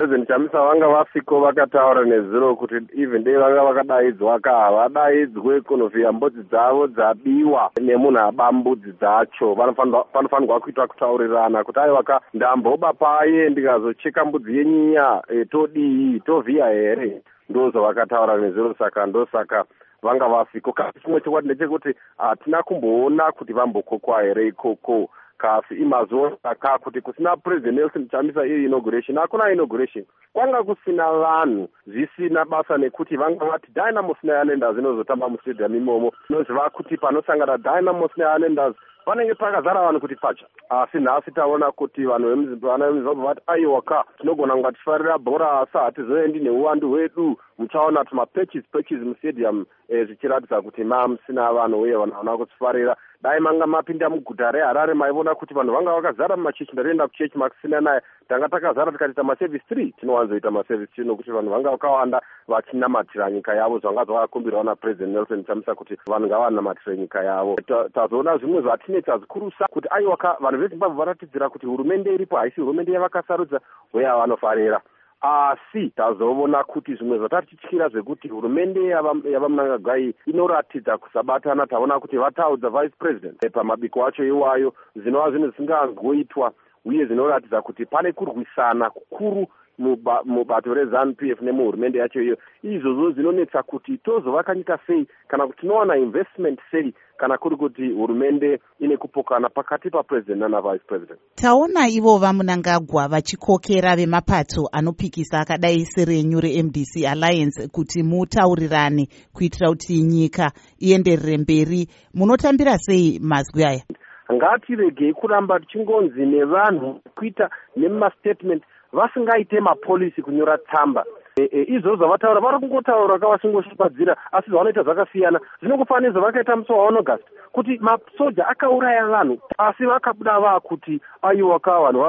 president chamisa vanga vasiko vakataura nezuro kuti even dei vanga vakadaidzwa ka havadaidzwe kunovhiya mbudzi dzavo dzabiwa nemunhu aba mbudzi dzacho. Panofanirwa kuitwa kutaurirana kuti aiwa ka ndamboba paye ndikazocheka mbudzi yenyinya e, todii tovhiya here? Ndozvavakataura nezuro saka ndosaka vanga vasiko. Kasi chimwe chokwadi ndechekuti hatina kumboona kuti vambokokwa here ikoko kasi imazuva aka kuti kusina president nelson chamisa iyo inauguration hakuna inauguration. Kwanga kusina vanhu zvisina basa nekuti vanga vati dynamos neislanders inozotamba mustadium imomo. Inoziva kuti panosangana dynamos neislanders panenge pakazara vanhu kuti pacha asi nhasi taona kuti vanhu vana vemuzimbabwe vati aiwa ka tinogona kunga tichifarira bhora asi hatizoendi neuwandu hwedu muchaona kuti mapatches patches mustadium eh, zvichiratidza kuti mamusina vanhu uye vanhu havana kusifarira dai manga mapinda muguta reharare maiona kuti vanhu vanga vakazara mumachechi ndatoenda kuchechi makusina naye. Tanga takazara tikatiita maservice three tinowanzoita maservice three nokuti vanhu vanga vakawanda vachinamatira nyika yavo zvanga zvakakumbirawo napresident nelson chamisa kuti vanhu ngavanamatire nyika yavo. Tazoona zvimwe zvatinetsa zvikurusa kuti aiwaka vanhu vezimbabwe varatidzira kuti hurumende iripo haisi hurumende yavakasarudza uye havanofarira asi tazoona kuti zvimwe zvatatityira zvekuti hurumende yavamunangagwai inoratidza kusabatana. Taona kuti vataudza vice president pamabiko acho iwayo zvinova zvinhu zvisingangoitwa uye zvinoratidza kuti pane kurwisana kukuru mubato rezanup f nemuhurumende yacho iyo. Izvozvo zvinonetsa kuti tozovaka nyika sei kana kuti tinowana investment sei kana kuri kuti hurumende ine kupokana pakati papresident nanavice president. Taona ivo vamunangagwa vachikokera vemapato anopikisa akadai serenyu remdc alliance kuti mutaurirane kuitira kuti nyika ienderere mberi. Munotambira sei mazwi aya? Ngatiregei kuramba tichingonzi nevanhu kuita nemumastatement vasingaite mapolisi kunyora tsamba izvozvo zvavataura vari kungotaura kavasingosvipadzira asi zvavanoita zvakasiyana. Zvinongofanira zvavakaita musi waaugust kuti masoja akauraya vanhu asi vakabuda vaakuti aiwa ka vanhu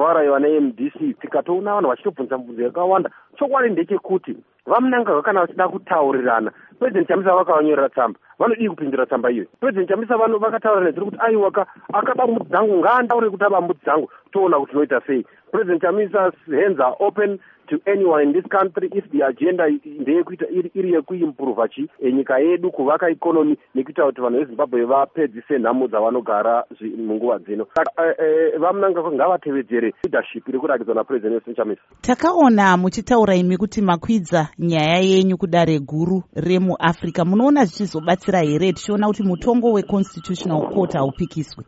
varayiwa nemdc tikatoona vanhu vachitobvunza mbunzo yakawanda. Chokwadi ndechekuti vamunangagwa kana vachida kutaurirana. President chamisa vakavanyorera tsamba vanodii kupindura tsamba iyoyi president chamisa vano vakataura nezviri kuti aiwaka akaba mbudzi dzangu ngaandaure kuti aba mbudzi dzangu toona kuti tinoita sei. President chamisa hands are open to anyone in this country if the agenda ndeyekuita iri yekuimprova chi nyika yedu kuvaka ikonomi nekuita kuti vanhu vezimbabwe vapedzise nhamo dzavanogara munguva dzino. Saka e, e, vamunanga ngavatevedzere leadership iri kurakidzwa napresident nelson chamisa. Takaona muchitaura imi kuti makwidza nyaya yenyu kudare guru remuafrica munoona zvichizobatsira here? Tichiona kuti mutongo weconstitutional court haupikiswi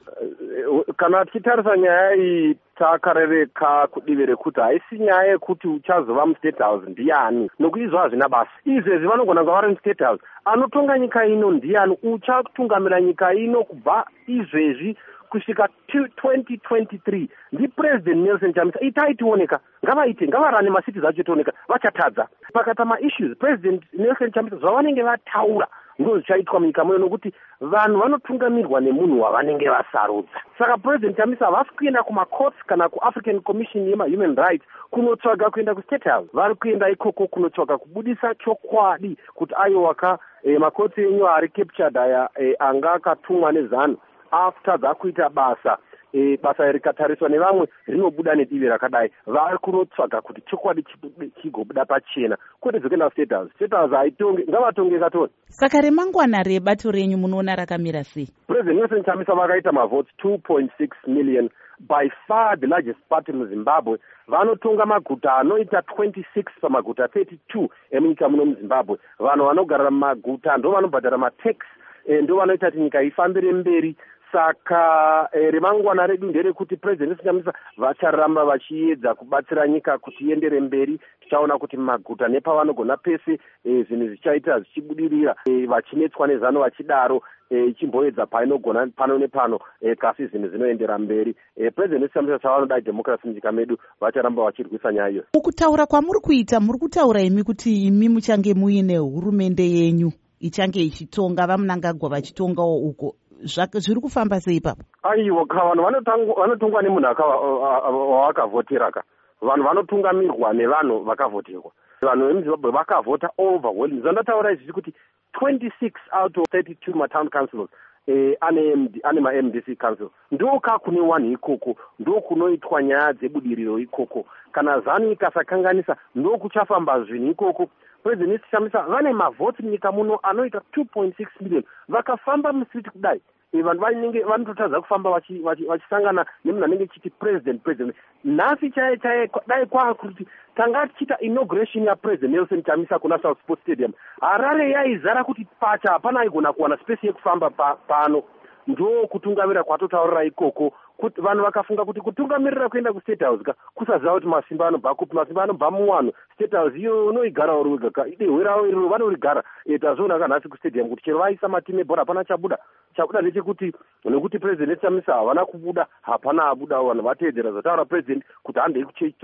kana tichitarisa nyaya iyi takarereka kudivi rekuti haisi nyaya yekuti uchazova mustate house ndiani nokuizvo hazvina basa. Izvezvi vanogona kunga vari mustate house anotonga nyika ino ndiani? Uchatungamira nyika ino kubva izvezvi kusvika 2023 ndipresident nelson chamisa. Itai tioneka. Ngavaite ngavarane masiti zacho tioneka. Vachatadza. Pakata maissues president nelson chamisa zvavanenge vataura ndo zvichaitwa munyika muyo nokuti vanhu vanotungamirwa nemunhu wavanenge vasarudza. Saka president chamisa havasi kuenda kumacourts kana kuafrican commission yemahuman rights kunotsvaga kuenda kustate house. Vari kuenda ikoko kunotsvaga kubudisa chokwadi kuti aiwaka e, makotsi enyu ari captured aya e, anga akatumwa nezanu after dzakuita basa e, basa rikatariswa nevamwe rinobuda nedivi rakadai. Vari kunotsvaga kuti chokwadi chigobuda pachena. Kwete dzokuenda status status haitonge ngavatonge katoni. Saka remangwana rebato renyu munoona rakamira sei? President nelson chamisa vakaita mavotes 2.6 million. By far the largest party muzimbabwe vanotonga maguta anoita 26 pamaguta 32 emunyika muno muzimbabwe. Vanhu vanogarira mumaguta ndo vanobhadhara matax e, ndo vanoita kuti nyika ifambire mberi saka e, remangwana redu nderekuti president sinyamisa vacharamba vachiedza kubatsira nyika kuti iendere mberi. Tichaona kuti maguta nepavanogona pese e, zvinhu zvichaita zvichibudirira. E, vachinetswa nezano vachidaro ichimboedza e, painogona pano nepano e, kasi zvinhu zvinoendera mberi. E, president sinyamisa chavanoda democracy munyika medu vacharamba vachirwisa nyaya iyo. Mukutaura kwamuri kuita muri kutaura imi kuti imi muchange muine hurumende yenyu ichange ichitonga vamunangagwa vachitongawo uko zviri kufamba sei ipapo? Aiwa ka vanhu vanotongwa nemunhu wavakavhotera ka. Vanhu vanotungamirwa nevanhu vakavhoterwa. Vanhu vemuzimbabwe vakavhota overwhelming zvandataura izvizvi kuti 26 out of 32 matown councils e, ane mamdc council. Ndoka kune wanhu ikoko ndo kunoitwa nyaya dzebudiriro ikoko. Kana zanu ikasakanganisa ndo kuchafamba zvinhu ikoko president chamisa vane mavhoti munyika muno anoita two point six million. Vakafamba musiti kudai e, vanhu vanenge vanototadza kufamba vachisangana nemunhu anenge chiti president president. Nhasi chaiye chaiye dai kwaakuti tanga tichiita inauguration yapresident nelson chamisa kuna south sport stadium. Harare yaizara kuti pacha hapana aigona kuwana spesi yekufamba pano. Ndo kutungamira kwatotaurira ikoko kuti vanhu vakafunga kuti kutungamirira kuenda kustate house ka kusaziva kuti masimba anobva kupi masimba anobva muwanhu. State house iyo unoigara uri wega ka dehwe ravo iroro vanorigara e tazviona kanhasi kustadium kuti chero vaisa matime ebhora hapana chabuda. Chabuda ndechekuti nekuti president chamisa havana kubuda hapana abuda vanhu vateedzera zvataura president kuti handei kuchechi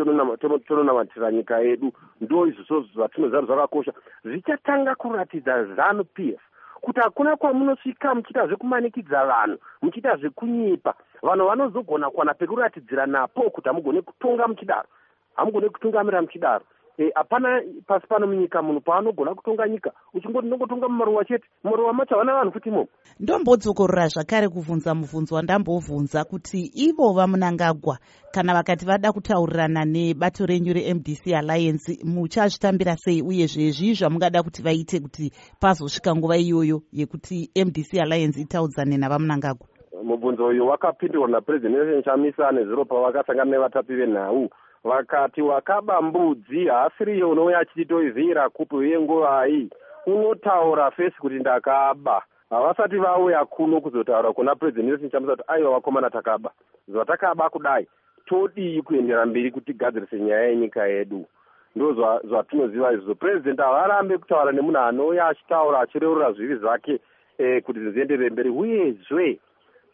tononamatira nyika yedu. Ndo izvozvo zvatinoziva kuti zvakakosha. Zvichatanga kuratidza zanu p f kuti hakuna kwamunosvika muchiita zvekumanikidza vanhu muchiita zvekunyipa vanhu vanozogona kuwana pekuratidzira napo kuti hamugone kutonga muchidaro hamugone kutungamira muchidaro. Eh, hapana e, pasi pano munyika munhu paanogona kutonga nyika uchingoti ndongotonga mumaruwa chete mumaruwa macho havana vanhu futi imomo. Ndombodzokorora zvakare kubvunza mubvunzo wandambobvunza kuti ivo vamunangagwa kana vakati vada kutaurirana nebato renyu remdc alliance muchazvitambira sei? Uyezve zvii zvamungada kuti vaite kuti pazosvika nguva iyoyo yekuti mdc alliance itaudzane navamunangagwa mubvunzo uyu wakapindurwa napresident chamisa nezuro pavakasangana nevatapi venhau. Vakati wakaba mbudzi haasiriyo unouya achititoivhira kupi yenguvai unotaura fesi kuti ndakaba. Havasati vauya kuno kuzotaura kuna puresident nelson chamisa kuti aiwa vakomana takaba. Zvatakaba kudai. Todii kuendera mberi kuti tigadzirise nyaya yenyika yedu? Ndo zvatinoziva izvozvo. Purezidendi havarambe kutaura nemunhu anouya achitaura achireurura zvivi zvake e, kuti zvizienderere mberi. Uyezve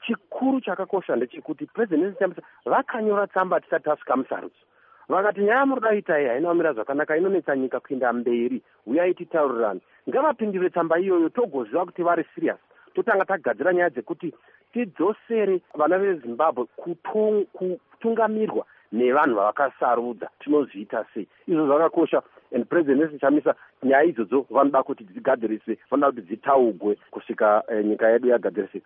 chikuru chakakosha ndechekuti nelson chamisa vakanyora tsamba tisati tasvika musarudzo. Vakati nyaya muri daita iyi hainamira zvakanaka inonetsa nyika kuenda mberi. Uyai titaurirani ngavapindure tsamba iyoyo togoziva kuti vari sirius totanga tagadzira nyaya dzekuti tidzosere vana vezimbabwe kutungamirwa nevanhu vavakasarudza tinozviita sei? Izvo zvakakosha. And president nesichamisa nyaya idzodzo vanoda kuti dzigadzirise vanoda kuti dzitaugwe kusvika eh, nyika yedu yagadzirise